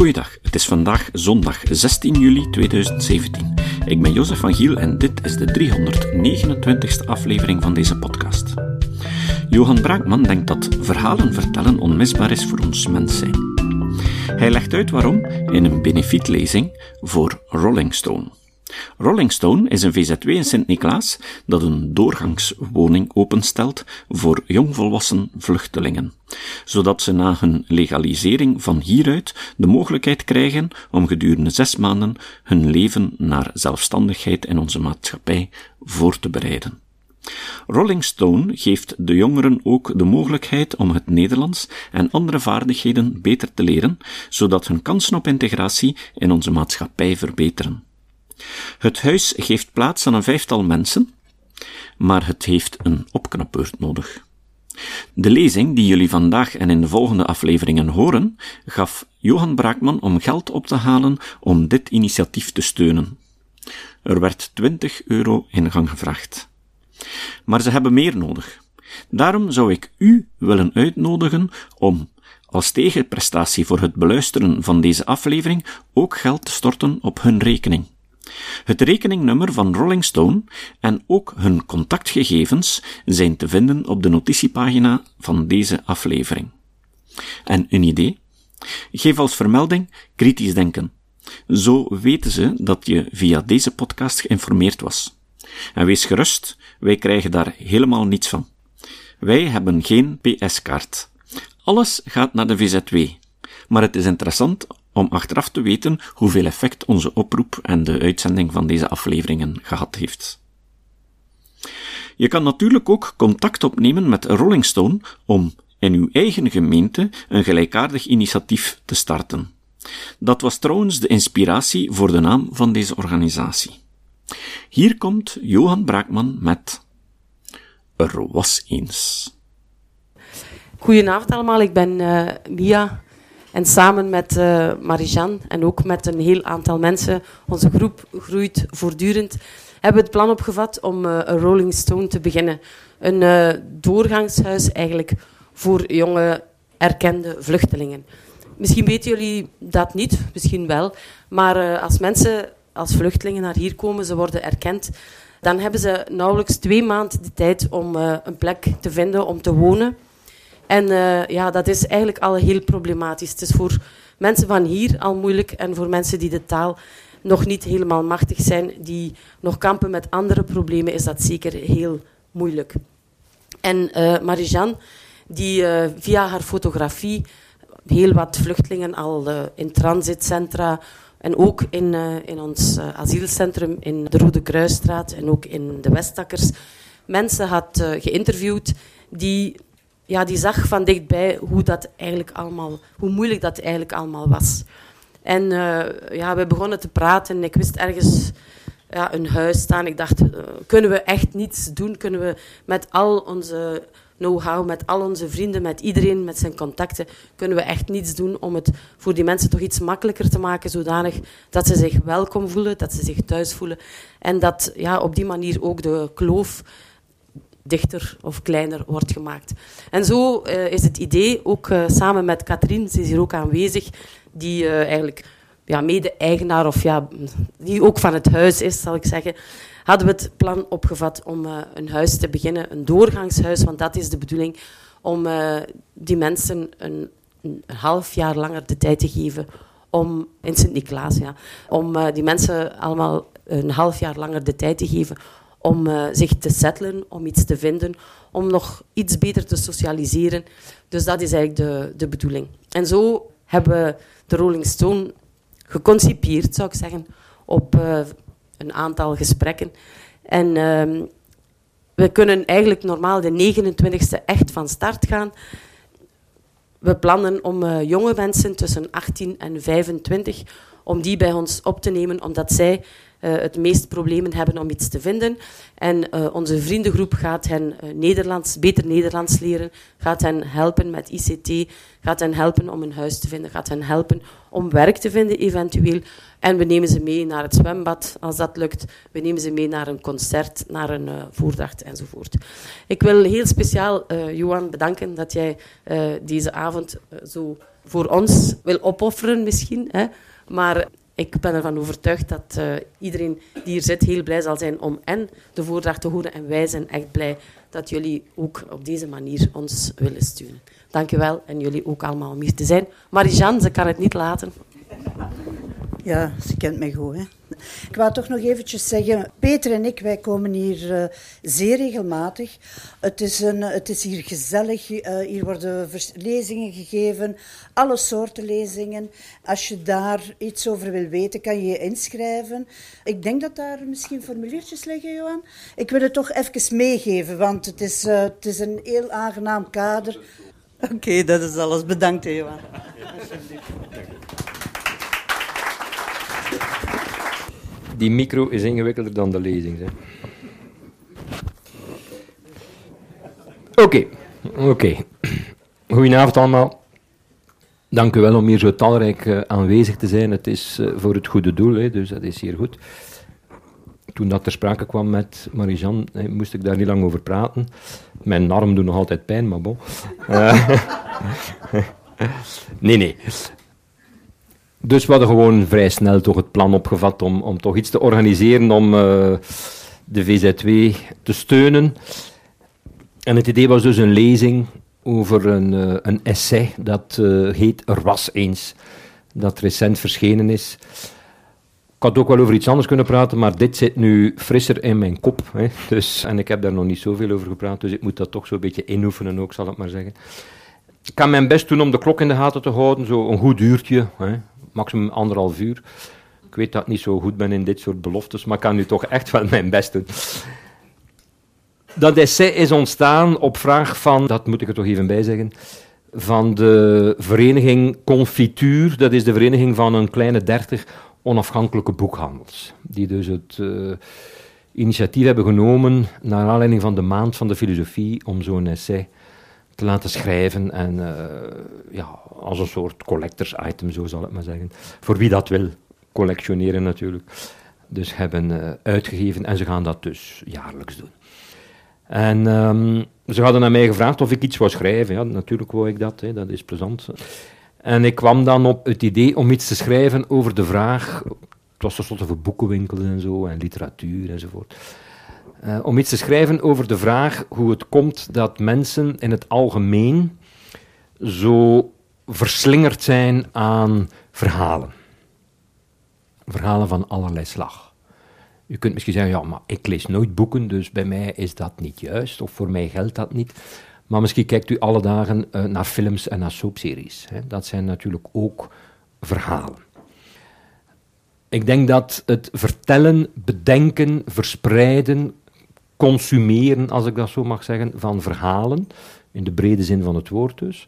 Goeiedag, het is vandaag zondag 16 juli 2017. Ik ben Jozef van Giel en dit is de 329ste aflevering van deze podcast. Johan Braakman denkt dat verhalen vertellen onmisbaar is voor ons mens zijn. Hij legt uit waarom in een benefietlezing voor Rolling Stone. Rolling Stone is een VZW in Sint-Niklaas dat een doorgangswoning openstelt voor jongvolwassen vluchtelingen, zodat ze na hun legalisering van hieruit de mogelijkheid krijgen om gedurende zes maanden hun leven naar zelfstandigheid in onze maatschappij voor te bereiden. Rolling Stone geeft de jongeren ook de mogelijkheid om het Nederlands en andere vaardigheden beter te leren, zodat hun kansen op integratie in onze maatschappij verbeteren. Het huis geeft plaats aan een vijftal mensen, maar het heeft een opknapbeurt nodig. De lezing die jullie vandaag en in de volgende afleveringen horen, gaf Johan Braakman om geld op te halen om dit initiatief te steunen. Er werd 20 euro ingang gevraagd. Maar ze hebben meer nodig. Daarom zou ik u willen uitnodigen om, als tegenprestatie voor het beluisteren van deze aflevering, ook geld te storten op hun rekening. Het rekeningnummer van Rolling Stone en ook hun contactgegevens zijn te vinden op de notitiepagina van deze aflevering. En een idee? Geef als vermelding kritisch denken. Zo weten ze dat je via deze podcast geïnformeerd was. En wees gerust, wij krijgen daar helemaal niets van. Wij hebben geen PS-kaart. Alles gaat naar de VZW. Maar het is interessant om achteraf te weten hoeveel effect onze oproep en de uitzending van deze afleveringen gehad heeft. Je kan natuurlijk ook contact opnemen met Rolling Stone om in uw eigen gemeente een gelijkaardig initiatief te starten. Dat was trouwens de inspiratie voor de naam van deze organisatie. Hier komt Johan Braakman met Er was eens. Goedenavond allemaal, ik ben uh, Mia en samen met uh, Marijan en ook met een heel aantal mensen, onze groep groeit voortdurend, hebben we het plan opgevat om uh, een Rolling Stone te beginnen. Een uh, doorgangshuis eigenlijk voor jonge erkende vluchtelingen. Misschien weten jullie dat niet, misschien wel, maar als mensen als vluchtelingen naar hier komen, ze worden erkend, dan hebben ze nauwelijks twee maanden de tijd om een plek te vinden om te wonen. En uh, ja, dat is eigenlijk al heel problematisch. Het is voor mensen van hier al moeilijk en voor mensen die de taal nog niet helemaal machtig zijn, die nog kampen met andere problemen, is dat zeker heel moeilijk. En uh, Marijan, die uh, via haar fotografie heel wat vluchtelingen al in transitcentra en ook in, in ons asielcentrum in de Rode Kruisstraat en ook in de Westakkers mensen had geïnterviewd die ja, die zag van dichtbij hoe, dat eigenlijk allemaal, hoe moeilijk dat eigenlijk allemaal was. En uh, ja, we begonnen te praten. Ik wist ergens ja, een huis staan. Ik dacht, uh, kunnen we echt niets doen? Kunnen we met al onze know-how, met al onze vrienden, met iedereen, met zijn contacten, kunnen we echt niets doen om het voor die mensen toch iets makkelijker te maken, zodanig dat ze zich welkom voelen, dat ze zich thuis voelen. En dat ja, op die manier ook de kloof dichter of kleiner wordt gemaakt. En zo uh, is het idee, ook uh, samen met Katrien, ze is hier ook aanwezig, die uh, eigenlijk ja, mede-eigenaar of ja, die ook van het huis is, zal ik zeggen, hadden we het plan opgevat om een huis te beginnen, een doorgangshuis, want dat is de bedoeling, om die mensen een, een, half jaar langer de tijd te geven om, in Sint-Niklaas, ja, om die mensen allemaal een half jaar langer de tijd te geven om uh, zich te settelen, om iets te vinden, om nog iets beter te socialiseren. Dus dat is eigenlijk de, de bedoeling. En zo hebben we de Rolling Stone geconcipieerd, zou ik zeggen, op uh, een aantal gesprekken. En uh, we kunnen eigenlijk normaal de 29e echt van start gaan. We plannen om uh, jonge mensen tussen 18 en 25 om die bij ons op te nemen, omdat zij het meest problemen hebben om iets te vinden. En uh, onze vriendengroep gaat hen uh, Nederlands, beter Nederlands leren, gaat hen helpen met ICT, gaat hen helpen om een huis te vinden, gaat hen helpen om werk te vinden eventueel. En we nemen ze mee naar het zwembad, als dat lukt. We nemen ze mee naar een concert, naar een uh, voordracht enzovoort. Ik wil heel speciaal uh, Johan bedanken dat jij deze avond zo voor ons wil opofferen misschien. Hè. Maar ik ben ervan overtuigd dat uh, iedereen die hier zit heel blij zal zijn om en de voordracht te horen. En wij zijn echt blij dat jullie ook op deze manier ons willen steunen. Dank u wel en jullie ook allemaal om hier te zijn. Marie-Jeanne, ze kan het niet laten. Ja, ze kent mij goed. Hè? Ik wou toch nog eventjes zeggen, Peter en ik, wij komen hier uh, zeer regelmatig. Het is, een, het is hier gezellig, uh, hier worden lezingen gegeven, alle soorten lezingen. Als je daar iets over wil weten, kan je je inschrijven. Ik denk dat daar misschien formuliertjes liggen, Johan. Ik wil het toch even meegeven, want het is, uh, het is een heel aangenaam kader. Oké, okay, dat is alles. Bedankt, Johan. Alsjeblieft. Die micro is ingewikkelder dan de lezing. Oké, oké. Goedenavond allemaal. Dank u wel om hier zo talrijk uh, aanwezig te zijn. Het is uh, voor het goede doel, hè, dus dat is hier goed. Toen dat ter sprake kwam met Marie-Jeanne, moest ik daar niet lang over praten. Mijn arm doet nog altijd pijn, maar bon. Uh, nee, nee. Dus we hadden gewoon vrij snel toch het plan opgevat om, om toch iets te organiseren om uh, de VZW te steunen. En het idee was dus een lezing over een, uh, een essay dat uh, heet Er was eens, dat recent verschenen is. Ik had ook wel over iets anders kunnen praten, maar dit zit nu frisser in mijn kop. Hè. Dus, en ik heb daar nog niet zoveel over gepraat, dus ik moet dat toch zo'n beetje inoefenen ook, zal ik maar zeggen. Ik kan mijn best doen om de klok in de gaten te houden, zo een goed uurtje. Hè maximum anderhalf uur. Ik weet dat ik niet zo goed ben in dit soort beloftes, maar ik kan nu toch echt wel mijn best doen. Dat essay is ontstaan op vraag van, dat moet ik er toch even bij zeggen, van de vereniging Confituur. Dat is de vereniging van een kleine dertig onafhankelijke boekhandels. Die dus het uh, initiatief hebben genomen, naar aanleiding van de maand van de filosofie, om zo'n essay te laten schrijven. En uh, ja, als een soort collectors item, zo zal ik maar zeggen. Voor wie dat wil, collectioneren natuurlijk. Dus hebben uh, uitgegeven en ze gaan dat dus jaarlijks doen. En um, ze hadden aan mij gevraagd of ik iets wou schrijven. Ja, natuurlijk wou ik dat, hè, dat is plezant. En ik kwam dan op het idee om iets te schrijven over de vraag. Het was tenslotte voor boekenwinkels en zo, en literatuur enzovoort. Uh, om iets te schrijven over de vraag hoe het komt dat mensen in het algemeen zo verslingerd zijn aan verhalen. Verhalen van allerlei slag. U kunt misschien zeggen, ja, maar ik lees nooit boeken, dus bij mij is dat niet juist, of voor mij geldt dat niet. Maar misschien kijkt u alle dagen uh, naar films en naar soapseries. Hè. Dat zijn natuurlijk ook verhalen. Ik denk dat het vertellen, bedenken, verspreiden, consumeren, als ik dat zo mag zeggen, van verhalen, in de brede zin van het woord dus,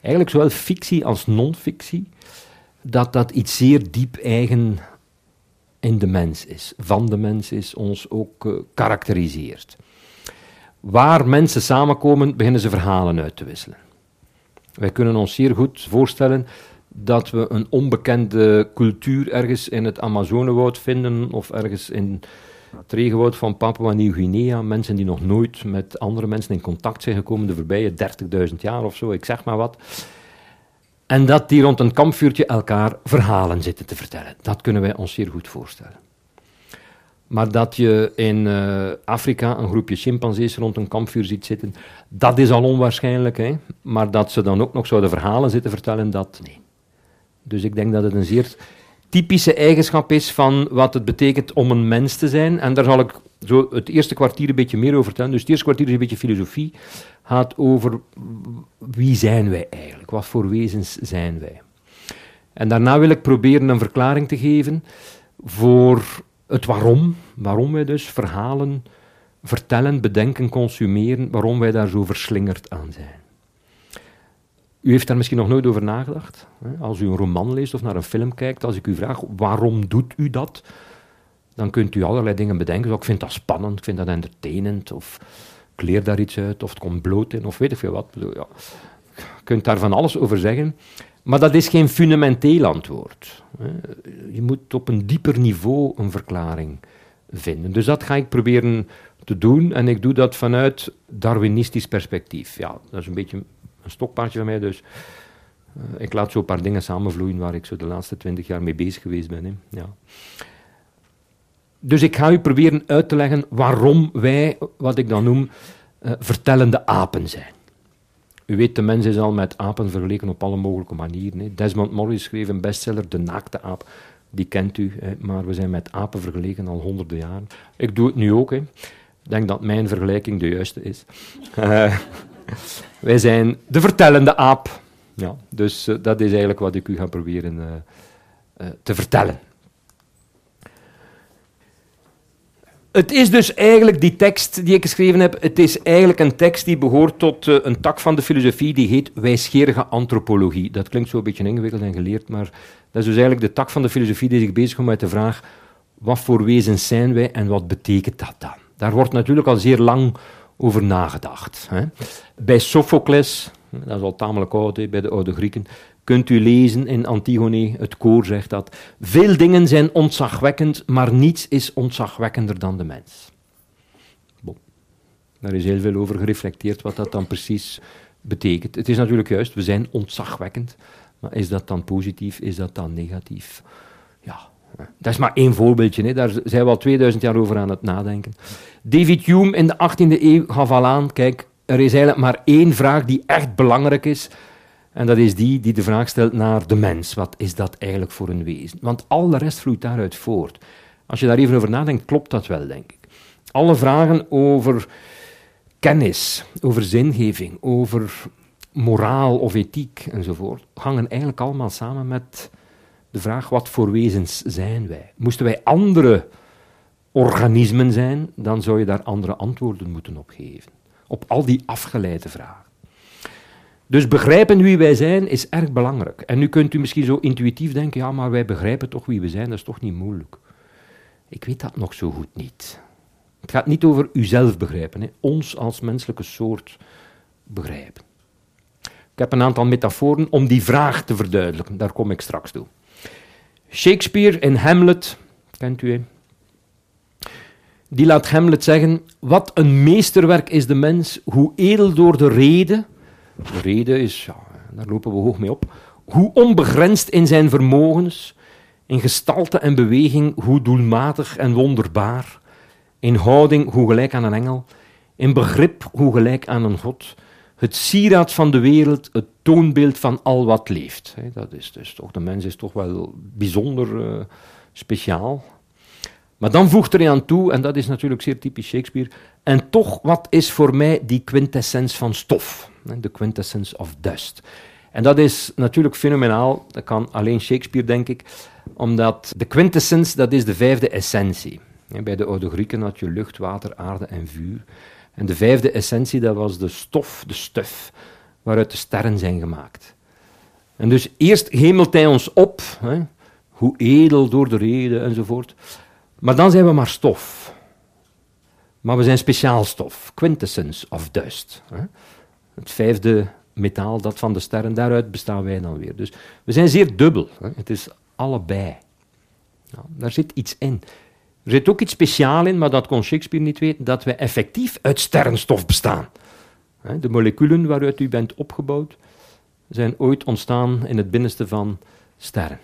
eigenlijk zowel fictie als non-fictie, dat dat iets zeer diep eigen in de mens is, van de mens is, ons ook uh, karakteriseert. Waar mensen samenkomen, beginnen ze verhalen uit te wisselen. Wij kunnen ons zeer goed voorstellen dat we een onbekende cultuur ergens in het Amazonewoud vinden of ergens in het regenwoud van Papua Nieuw-Guinea, mensen die nog nooit met andere mensen in contact zijn gekomen de voorbije 30.000 jaar of zo, ik zeg maar wat. En dat die rond een kampvuurtje elkaar verhalen zitten te vertellen. Dat kunnen wij ons zeer goed voorstellen. Maar dat je in uh, Afrika een groepje chimpansees rond een kampvuur ziet zitten, dat is al onwaarschijnlijk. Hè? Maar dat ze dan ook nog zouden verhalen zitten vertellen, dat nee. Dus ik denk dat het een zeer typische eigenschap is van wat het betekent om een mens te zijn. En daar zal ik zo het eerste kwartier een beetje meer over vertellen. Dus het eerste kwartier is een beetje filosofie. Gaat over wie zijn wij eigenlijk? Wat voor wezens zijn wij? En daarna wil ik proberen een verklaring te geven voor het waarom. Waarom wij dus verhalen vertellen, bedenken, consumeren. Waarom wij daar zo verslingerd aan zijn. U heeft daar misschien nog nooit over nagedacht. Als u een roman leest of naar een film kijkt, als ik u vraag waarom doet u dat, dan kunt u allerlei dingen bedenken. Zo, ik vind dat spannend, ik vind dat entertainend, of ik leer daar iets uit, of het komt bloot in, of weet ik veel wat. Ja. Je kunt daar van alles over zeggen, maar dat is geen fundamenteel antwoord. Je moet op een dieper niveau een verklaring vinden. Dus dat ga ik proberen te doen, en ik doe dat vanuit Darwinistisch perspectief. Ja, dat is een beetje een stokpaardje van mij, dus ik laat zo een paar dingen samenvloeien waar ik zo de laatste twintig jaar mee bezig geweest ben. Hè. Ja. Dus ik ga u proberen uit te leggen waarom wij, wat ik dan noem, uh, vertellende apen zijn. U weet, de mens is al met apen vergeleken op alle mogelijke manieren. Hè. Desmond Morris schreef een bestseller, De Naakte Aap. Die kent u, maar we zijn met apen vergeleken al honderden jaren. Ik doe het nu ook. Hè. Ik denk dat mijn vergelijking de juiste is. Wij zijn de vertellende aap. Ja, dus uh, dat is eigenlijk wat ik u ga proberen uh, te vertellen. Het is dus eigenlijk die tekst die ik geschreven heb, het is eigenlijk een tekst die behoort tot een tak van de filosofie die heet wijsgerige antropologie. Dat klinkt zo een beetje ingewikkeld en geleerd, maar dat is dus eigenlijk de tak van de filosofie die zich bezighoudt met de vraag wat voor wezens zijn wij en wat betekent dat dan? Daar wordt natuurlijk al zeer lang over nagedacht. Hè. Bij Sophocles, dat is al tamelijk oud bij de oude Grieken, kunt u lezen in Antigone, het koor zegt dat. Veel dingen zijn ontzagwekkend, maar niets is ontzagwekkender dan de mens. Bon. Daar is heel veel over gereflecteerd wat dat dan precies betekent. Het is natuurlijk juist, we zijn ontzagwekkend, maar is dat dan positief, is dat dan negatief? Ja, dat is maar één voorbeeldje, hè. daar zijn we al 2000 jaar over aan het nadenken. David Hume in de 18e eeuw gaf al aan, kijk, er is eigenlijk maar één vraag die echt belangrijk is, en dat is die die de vraag stelt naar de mens. Wat is dat eigenlijk voor een wezen? Want al de rest vloeit daaruit voort. Als je daar even over nadenkt, klopt dat wel, denk ik. Alle vragen over kennis, over zingeving, over moraal of ethiek enzovoort, hangen eigenlijk allemaal samen met de vraag wat voor wezens zijn wij. Moesten wij andere organismen zijn, dan zou je daar andere antwoorden moeten op geven. Op al die afgeleide vragen. Dus begrijpen wie wij zijn is erg belangrijk. En nu kunt u misschien zo intuïtief denken, ja, maar wij begrijpen toch wie we zijn, dat is toch niet moeilijk. Ik weet dat nog zo goed niet. Het gaat niet over uzelf begrijpen, hè. ons als menselijke soort begrijpen. Ik heb een aantal metaforen om die vraag te verduidelijken, daar kom ik straks toe. Shakespeare in Hamlet, kent u hem? Die laat Hamlet zeggen: Wat een meesterwerk is de mens, hoe edel door de rede de reden is, ja, daar lopen we hoog mee op, hoe onbegrensd in zijn vermogens, in gestalte en beweging, hoe doelmatig en wonderbaar, in houding, hoe gelijk aan een engel, in begrip, hoe gelijk aan een god, het sieraad van de wereld, het toonbeeld van al wat leeft. Dat is dus toch, de mens is toch wel bijzonder uh, speciaal. Maar dan voegt er aan toe, en dat is natuurlijk zeer typisch Shakespeare, en toch, wat is voor mij die quintessens van stof? de quintessence of dust. En dat is natuurlijk fenomenaal, dat kan alleen Shakespeare, denk ik, omdat de quintessence, dat is de vijfde essentie. Bij de oude Grieken had je lucht, water, aarde en vuur. En de vijfde essentie, dat was de stof, de stuf, waaruit de sterren zijn gemaakt. En dus eerst hemelt hij ons op, hè, hoe edel door de reden enzovoort. Maar dan zijn we maar stof. Maar we zijn speciaal stof, quintessence of dust. Hè het vijfde metaal, dat van de sterren, daaruit bestaan wij dan weer. Dus we zijn zeer dubbel. Hè. Het is allebei. Nou, daar zit iets in. Er zit ook iets speciaals in, maar dat kon Shakespeare niet weten, dat wij effectief uit sterrenstof bestaan. De moleculen waaruit u bent opgebouwd, zijn ooit ontstaan in het binnenste van sterren.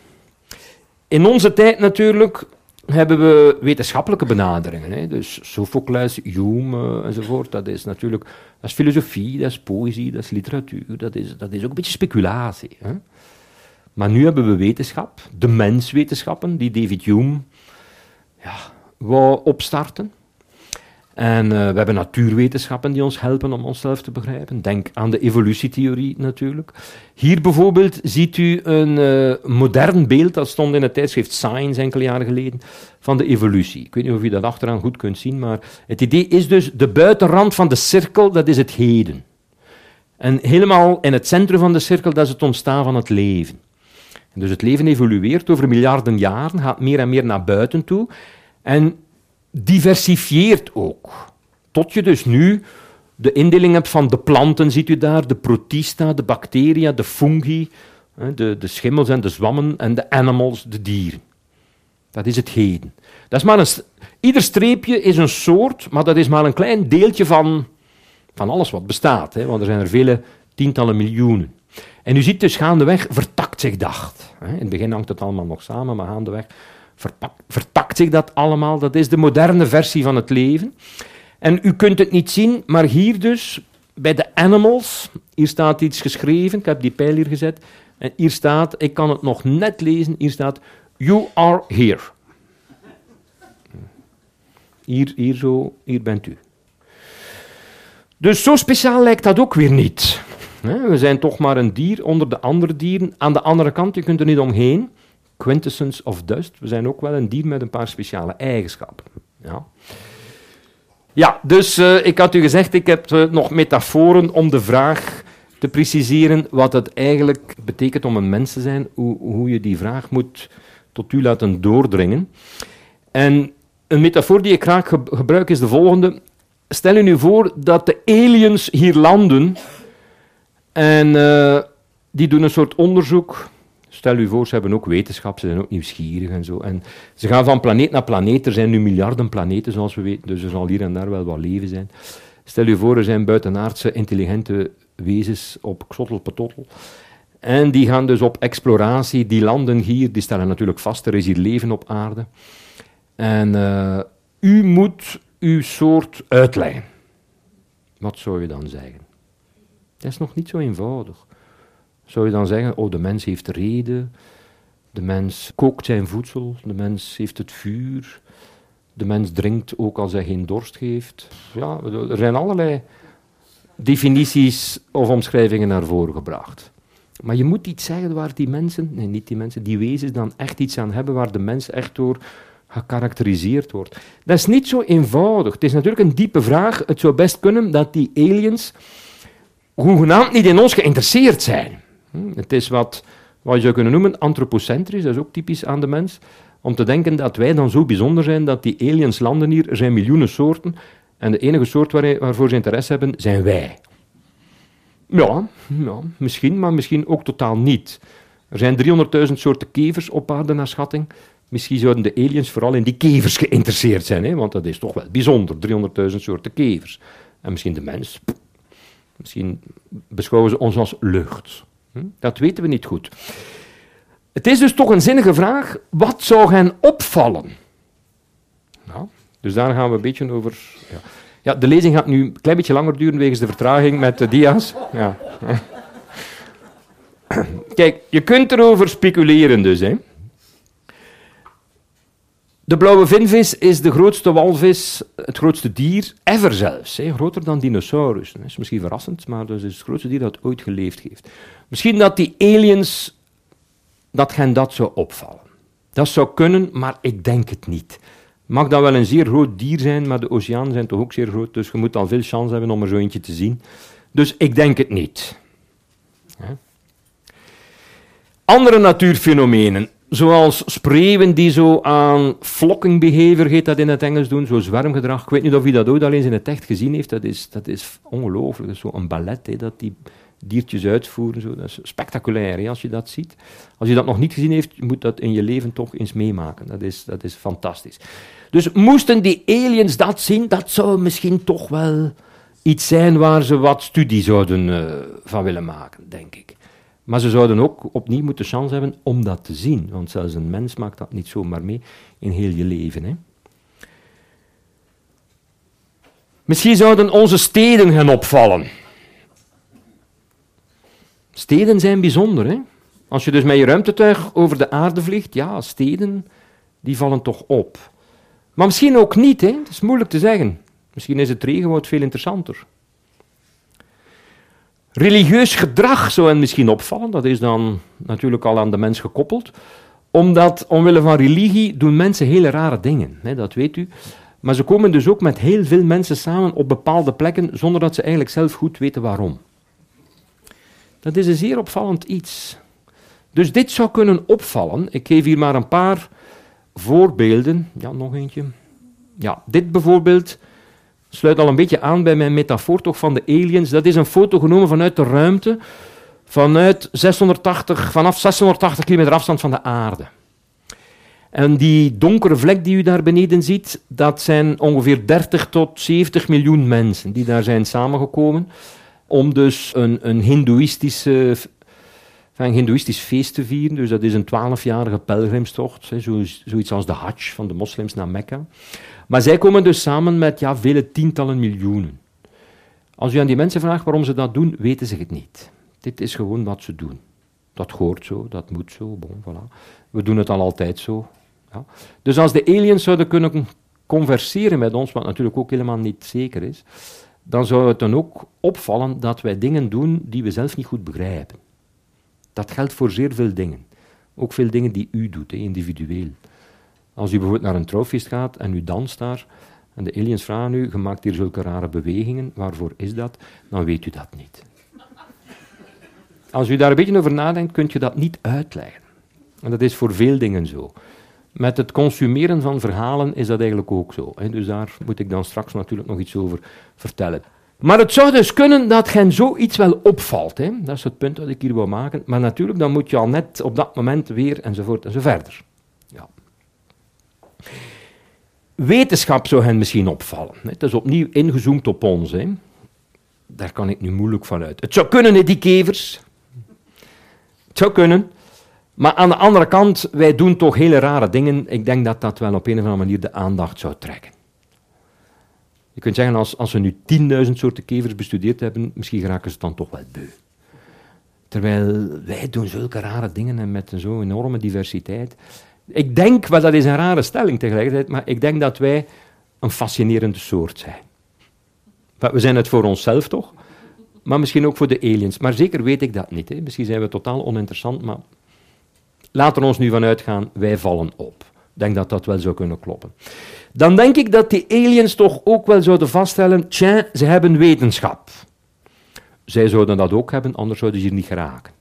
In onze tijd natuurlijk hebben we wetenschappelijke benaderingen. Hè. Dus Sophocles, Hume uh, enzovoort. Dat is natuurlijk dat is filosofie, dat is poëzie, dat is literatuur. Dat is, dat is ook een beetje speculatie. Hè. Maar nu hebben we wetenschap, de menswetenschappen, die David Hume ja, wou opstarten. En uh, we hebben natuurwetenschappen die ons helpen om onszelf te begrijpen. Denk aan de evolutietheorie natuurlijk. Hier bijvoorbeeld ziet u een uh, modern beeld, dat stond in het tijdschrift Science enkele jaren geleden, van de evolutie. Ik weet niet of u dat achteraan goed kunt zien, maar het idee is dus de buitenrand van de cirkel, dat is het heden. En helemaal in het centrum van de cirkel, dat is het ontstaan van het leven. En dus het leven evolueert over miljarden jaren, gaat meer en meer naar buiten toe. En diversifieert ook. Tot je dus nu de indeling hebt van de planten, ziet u daar, de protista, de bacteria, de fungi, de, de schimmels en de zwammen en de animals, de dieren. Dat is het heden. Dat is maar een, ieder streepje is een soort, maar dat is maar een klein deeltje van, van alles wat bestaat. Hè, want er zijn er vele tientallen miljoenen. En u ziet dus gaandeweg vertakt zich dat. In het begin hangt het allemaal nog samen, maar gaandeweg vertakt zich dat allemaal. Dat is de moderne versie van het leven. En u kunt het niet zien, maar hier dus, bij de animals, hier staat iets geschreven, ik heb die pijl hier gezet, en hier staat, ik kan het nog net lezen, hier staat, you are here. Hier, hier zo, hier bent u. Dus zo speciaal lijkt dat ook weer niet. We zijn toch maar een dier onder de andere dieren. Aan de andere kant, je kunt er niet omheen. Quintessence of dust. We zijn ook wel een dier met een paar speciale eigenschappen. Ja, ja dus uh, ik had u gezegd, ik heb uh, nog metaforen om de vraag te preciseren wat het eigenlijk betekent om een mens te zijn, hoe, hoe je die vraag moet tot u laten doordringen. En een metafoor die ik graag gebruik is de volgende. Stel u nu voor dat de aliens hier landen en uh, die doen een soort onderzoek. Stel u voor, ze hebben ook wetenschap, ze zijn ook nieuwsgierig en zo. En ze gaan van planeet naar planeet. Er zijn nu miljarden planeten, zoals we weten, dus er zal hier en daar wel wat leven zijn. Stel u voor, er zijn buitenaardse intelligente wezens op Xottelpetottel. En die gaan dus op exploratie, die landen hier, die stellen natuurlijk vast, er is hier leven op aarde. En uh, u moet uw soort uitleggen. Wat zou je dan zeggen? Dat is nog niet zo eenvoudig. Zou je dan zeggen, oh de mens heeft reden, de mens kookt zijn voedsel, de mens heeft het vuur, de mens drinkt ook als hij geen dorst heeft. Ja, er zijn allerlei definities of omschrijvingen naar voren gebracht. Maar je moet iets zeggen waar die mensen, nee niet die mensen, die wezens dan echt iets aan hebben waar de mens echt door gekarakteriseerd wordt. Dat is niet zo eenvoudig. Het is natuurlijk een diepe vraag. Het zou best kunnen dat die aliens hoegenaamd niet in ons geïnteresseerd zijn. Hm, het is wat, wat je zou kunnen noemen antropocentrisch, dat is ook typisch aan de mens. Om te denken dat wij dan zo bijzonder zijn dat die aliens landen hier. Er zijn miljoenen soorten en de enige soort waar, waarvoor ze interesse hebben, zijn wij. Ja, ja, misschien, maar misschien ook totaal niet. Er zijn 300.000 soorten kevers op aarde naar schatting. Misschien zouden de aliens vooral in die kevers geïnteresseerd zijn, hè? want dat is toch wel bijzonder, 300.000 soorten kevers. En misschien de mens, misschien beschouwen ze ons als lucht. Hm? Dat weten we niet goed. Het is dus toch een zinnige vraag, wat zou hen opvallen? Nou, dus daar gaan we een beetje over... Ja. ja. de lezing gaat nu een klein beetje langer duren wegens de vertraging met de dia's. Ja. Kijk, je kunt erover speculeren dus, hè. De blauwe vinvis is de grootste walvis, het grootste dier ever zelfs. Hè, groter dan dinosaurus. Dat is misschien verrassend, maar dat is het grootste dier dat ooit geleefd heeft. Misschien dat die aliens, dat hen dat zou opvallen. Dat zou kunnen, maar ik denk het niet. Mag dat wel een zeer groot dier zijn, maar de oceanen zijn toch ook zeer groot, dus je moet al veel kans hebben om er zo eentje te zien. Dus ik denk het niet. Andere natuurfenomenen zoals spreeuwen die zo aan flocking behavior, heet dat in het Engels doen, zo zwermgedrag. Ik weet niet of u dat ooit al eens in het echt gezien heeft. Dat is, dat is ongelooflijk. Dat zo'n ballet, dat die diertjes uitvoeren. Zo. Dat is spectaculair als je dat ziet. Als je dat nog niet gezien heeft, moet dat in je leven toch eens meemaken. Dat is, dat is fantastisch. Dus moesten die aliens dat zien, dat zou misschien toch wel iets zijn waar ze wat studie zouden uh, van willen maken, denk ik. Maar ze zouden ook opnieuw moeten chance hebben om dat te zien. Want zelfs een mens maakt dat niet zomaar mee in heel je leven. Hè. Misschien zouden onze steden gaan opvallen. Steden zijn bijzonder. Hè? Als je dus met je ruimtetuig over de aarde vliegt, ja, steden, die vallen toch op. Maar misschien ook niet, hè? het is moeilijk te zeggen. Misschien is het regenwoud veel interessanter. Religieus gedrag zou hen misschien opvallen, dat is dan natuurlijk al aan de mens gekoppeld. Omdat, omwille van religie, doen mensen hele rare dingen, hè, dat weet u. Maar ze komen dus ook met heel veel mensen samen op bepaalde plekken, zonder dat ze eigenlijk zelf goed weten waarom. Dat is een zeer opvallend iets. Dus dit zou kunnen opvallen. Ik geef hier maar een paar voorbeelden. Ja, nog eentje. Ja, dit bijvoorbeeld sluit al een beetje aan bij mijn metafoor toch van de aliens. Dat is een foto genomen vanuit de ruimte, vanuit 680, vanaf 680 kilometer afstand van de aarde. En die donkere vlek die u daar beneden ziet, dat zijn ongeveer 30 tot 70 miljoen mensen die daar zijn samengekomen om dus een, een hindoeïstische een hindoeïstisch feest te vieren. Dus dat is een twaalfjarige pelgrimstocht, zoiets als de Hajj van de moslims naar Mekka. Maar zij komen dus samen met ja, vele tientallen miljoenen. Als u aan die mensen vraagt waarom ze dat doen, weten ze het niet. Dit is gewoon wat ze doen. Dat hoort zo, dat moet zo, bon, voilà. We doen het al altijd zo. Ja. Dus als de aliens zouden kunnen converseren met ons, wat natuurlijk ook helemaal niet zeker is, dan zou het dan ook opvallen dat wij dingen doen die we zelf niet goed begrijpen. Dat geldt voor zeer veel dingen. Ook veel dingen die u doet, individueel. Als u bijvoorbeeld naar een trouwfeest gaat en u danst daar, en de aliens vragen u, je maakt hier zulke rare bewegingen, waarvoor is dat? Dan weet u dat niet. Als u daar een beetje over nadenkt, kunt je dat niet uitleggen. En dat is voor veel dingen zo. Met het consumeren van verhalen is dat eigenlijk ook zo. Hè. Dus daar moet ik dan straks natuurlijk nog iets over vertellen. Maar het zou dus kunnen dat gen zoiets wel opvalt. Hè. Dat is het punt dat ik hier wil maken. Maar natuurlijk, dan moet je al net op dat moment weer enzovoort enzoverder. Wetenschap zou hen misschien opvallen. Het is opnieuw ingezoomd op ons. Hè. Daar kan ik nu moeilijk van uit. Het zou kunnen, die kevers. Het zou kunnen. Maar aan de andere kant, wij doen toch hele rare dingen. Ik denk dat dat wel op een of andere manier de aandacht zou trekken. Je kunt zeggen, als, als we nu 10.000 soorten kevers bestudeerd hebben, misschien geraken ze dan toch wel beu. Terwijl wij doen zulke rare dingen en met zo'n enorme diversiteit. Ik denk, dat is een rare stelling tegelijkertijd, maar ik denk dat wij een fascinerende soort zijn. We zijn het voor onszelf toch, maar misschien ook voor de aliens. Maar zeker weet ik dat niet. Hè. Misschien zijn we totaal oninteressant, maar laten we ons nu vanuit gaan, wij vallen op. Ik denk dat dat wel zou kunnen kloppen. Dan denk ik dat die aliens toch ook wel zouden vaststellen, tja, ze hebben wetenschap. Zij zouden dat ook hebben, anders zouden ze hier niet geraken.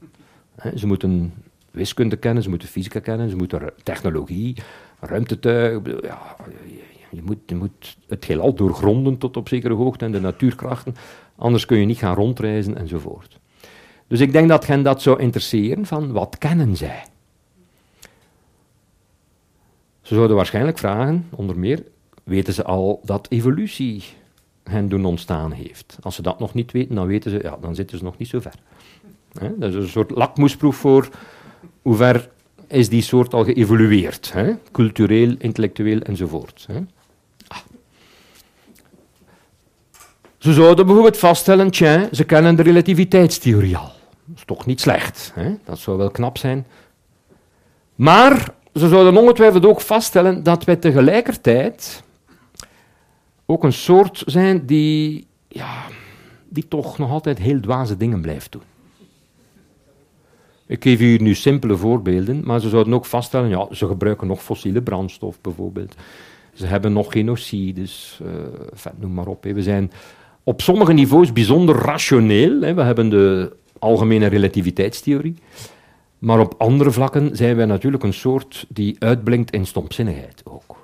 Ze moeten wiskunde kennen, ze moeten fysica kennen, ze moeten technologie, ruimtetuig. Ja, je, moet, je moet het heelal doorgronden tot op zekere hoogte en de natuurkrachten, anders kun je niet gaan rondreizen enzovoort. Dus ik denk dat hen dat zou interesseren van wat kennen zij? Ze zouden waarschijnlijk vragen, onder meer, weten ze al dat evolutie hen doen ontstaan heeft? Als ze dat nog niet weten, dan weten ze, ja, dan zitten ze nog niet zo ver. dat is een soort lakmoesproef voor hoe ver is die soort al geëvolueerd, hè? cultureel, intellectueel enzovoort. Hè? Ze zouden bijvoorbeeld vaststellen, ze kennen de relativiteitstheorie al. Dat is toch niet slecht, hè? dat zou wel knap zijn. Maar ze zouden ongetwijfeld ook vaststellen dat wij tegelijkertijd ook een soort zijn die, ja, die toch nog altijd heel dwaze dingen blijft doen. Ik geef hier nu simpele voorbeelden, maar ze zouden ook vaststellen, ja, ze gebruiken nog fossiele brandstof bijvoorbeeld. Ze hebben nog genocides, uh, noem maar op. We zijn op sommige niveaus bijzonder rationeel. We hebben de algemene relativiteitstheorie. Maar op andere vlakken zijn wij natuurlijk een soort die uitblinkt in stomzinnigheid ook.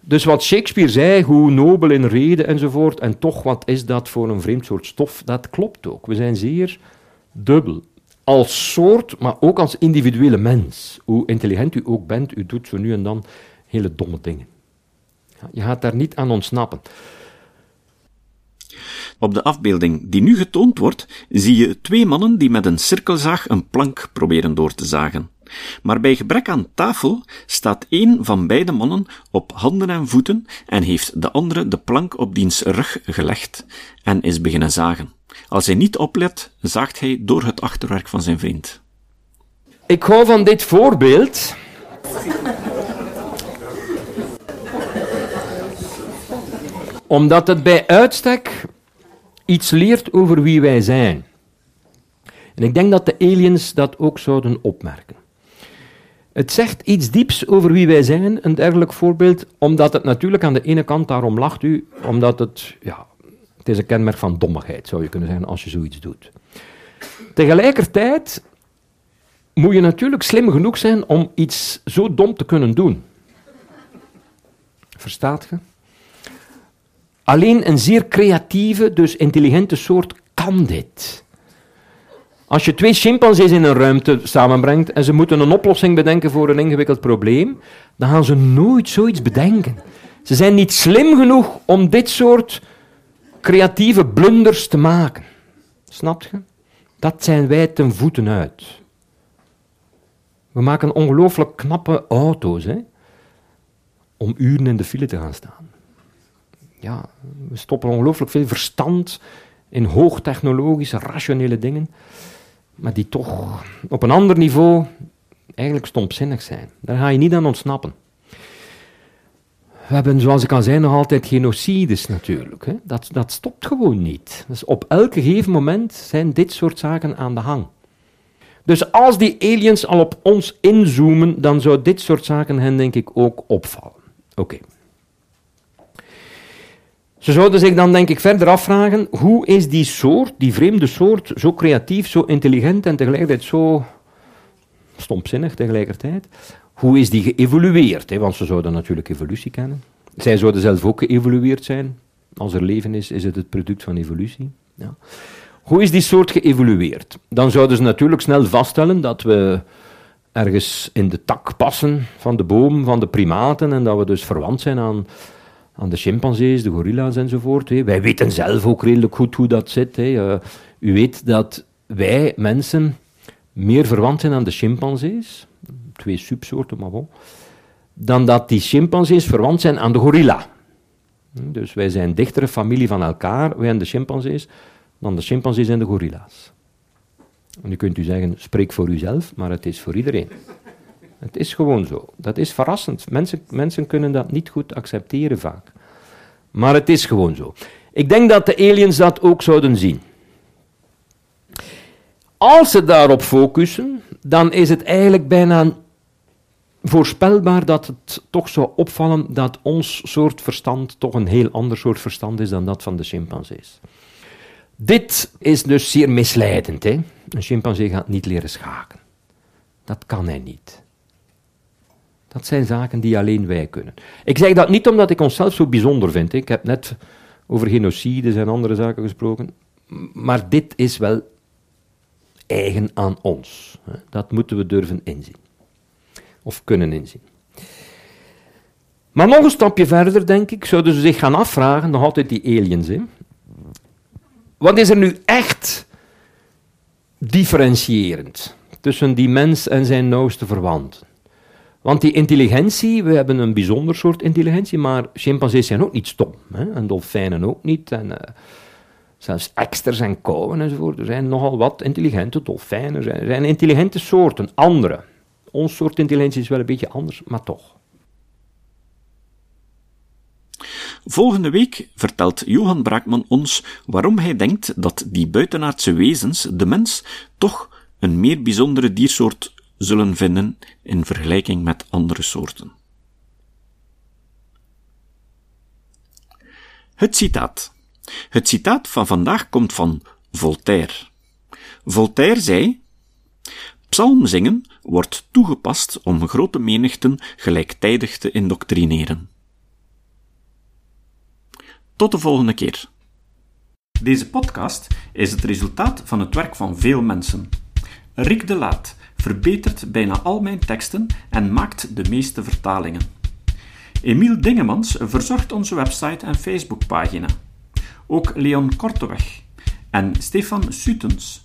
Dus wat Shakespeare zei, hoe nobel in reden enzovoort, en toch wat is dat voor een vreemd soort stof, dat klopt ook. We zijn zeer dubbel. Als soort, maar ook als individuele mens. Hoe intelligent u ook bent, u doet zo nu en dan hele domme dingen. Je gaat daar niet aan ontsnappen. Op de afbeelding die nu getoond wordt, zie je twee mannen die met een cirkelzaag een plank proberen door te zagen. Maar bij gebrek aan tafel staat één van beide mannen op handen en voeten en heeft de andere de plank op diens rug gelegd en is beginnen zagen. Als hij niet oplet, zaagt hij door het achterwerk van zijn vriend. Ik hou van dit voorbeeld. Omdat het bij uitstek iets leert over wie wij zijn. En ik denk dat de aliens dat ook zouden opmerken. Het zegt iets dieps over wie wij zijn, een dergelijk voorbeeld, omdat het natuurlijk aan de ene kant, daarom lacht u, omdat het, ja, het is een kenmerk van dommigheid, zou je kunnen zeggen, als je zoiets doet. Tegelijkertijd moet je natuurlijk slim genoeg zijn om iets zo dom te kunnen doen. Verstaat je? Alleen een zeer creatieve, dus intelligente soort kan dit. Als je twee chimpansees in een ruimte samenbrengt en ze moeten een oplossing bedenken voor een ingewikkeld probleem, dan gaan ze nooit zoiets bedenken. Ze zijn niet slim genoeg om dit soort creatieve blunders te maken. Snap je? Dat zijn wij ten voeten uit. We maken ongelooflijk knappe auto's hè, om uren in de file te gaan staan. Ja, we stoppen ongelooflijk veel verstand in hoogtechnologische, rationele dingen, maar die toch op een ander niveau eigenlijk stompzinnig zijn. Daar ga je niet aan ontsnappen. We hebben, zoals ik al zei, nog altijd genocides natuurlijk. Hè. Dat, dat stopt gewoon niet. Dus op elk gegeven moment zijn dit soort zaken aan de gang. Dus als die aliens al op ons inzoomen, dan zou dit soort zaken hen denk ik ook opvallen. Oké. Ze zouden zich dan denk ik verder afvragen, hoe is die soort, die vreemde soort, zo creatief, zo intelligent en tegelijkertijd zo stompzinnig tegelijkertijd, hoe is die geëvolueerd? Hè? Want ze zouden natuurlijk evolutie kennen. Zij zouden zelf ook geëvolueerd zijn. Als er leven is, is het het product van evolutie. Ja. Hoe is die soort geëvolueerd? Dan zouden ze natuurlijk snel vaststellen dat we ergens in de tak passen van de boom van de primaten en dat we dus verwant zijn aan, aan de chimpansees, de gorilla's enzovoort. Wij weten zelf ook redelijk goed hoe dat zit. Uh, u weet dat wij mensen meer verwant zijn aan de chimpansees, twee subsoorten, maar bon, dan dat die chimpansees verwant zijn aan de gorilla. Dus wij zijn dichtere familie van elkaar, wij en de chimpansees, dan de chimpansees en de gorilla's. En nu kunt u zeggen, spreek voor uzelf, maar het is voor iedereen. Het is gewoon zo. Dat is verrassend. Mensen, mensen kunnen dat niet goed accepteren vaak. Maar het is gewoon zo. Ik denk dat de aliens dat ook zouden zien. Als ze daarop focussen, dan is het eigenlijk bijna voorspelbaar dat het toch zou opvallen dat ons soort verstand toch een heel ander soort verstand is dan dat van de chimpansees. Dit is dus zeer misleidend. Hè? Een chimpansee gaat niet leren schaken. Dat kan hij niet. Dat zijn zaken die alleen wij kunnen. Ik zeg dat niet omdat ik onszelf zo bijzonder vind. Ik heb net over genocides en andere zaken gesproken. Maar dit is wel eigen aan ons. Dat moeten we durven inzien. Of kunnen inzien. Maar nog een stapje verder, denk ik, zouden ze zich gaan afvragen, nog altijd die aliens. Hè. Wat is er nu echt differentiërend tussen die mens en zijn nauwste verwanten? Want die intelligentie, we hebben een bijzonder soort intelligentie, maar chimpansees zijn ook niet stom. Hè? En dolfijnen ook niet. En, uh, zelfs eksters en kouden enzovoort. Er zijn nogal wat intelligente dolfijnen. Er zijn intelligente soorten, andere. Ons soort intelligentie is wel een beetje anders, maar toch. Volgende week vertelt Johan Braakman ons waarom hij denkt dat die buitenaardse wezens de mens toch een meer bijzondere diersoort zullen vinden in vergelijking met andere soorten. Het citaat. Het citaat van vandaag komt van Voltaire. Voltaire zei: Psalmzingen wordt toegepast om grote menigten gelijktijdig te indoctrineren. Tot de volgende keer. Deze podcast is het resultaat van het werk van veel mensen. Rick de Laat verbetert bijna al mijn teksten en maakt de meeste vertalingen. Emiel Dingemans verzorgt onze website en Facebookpagina. Ook Leon Korteweg en Stefan Sutens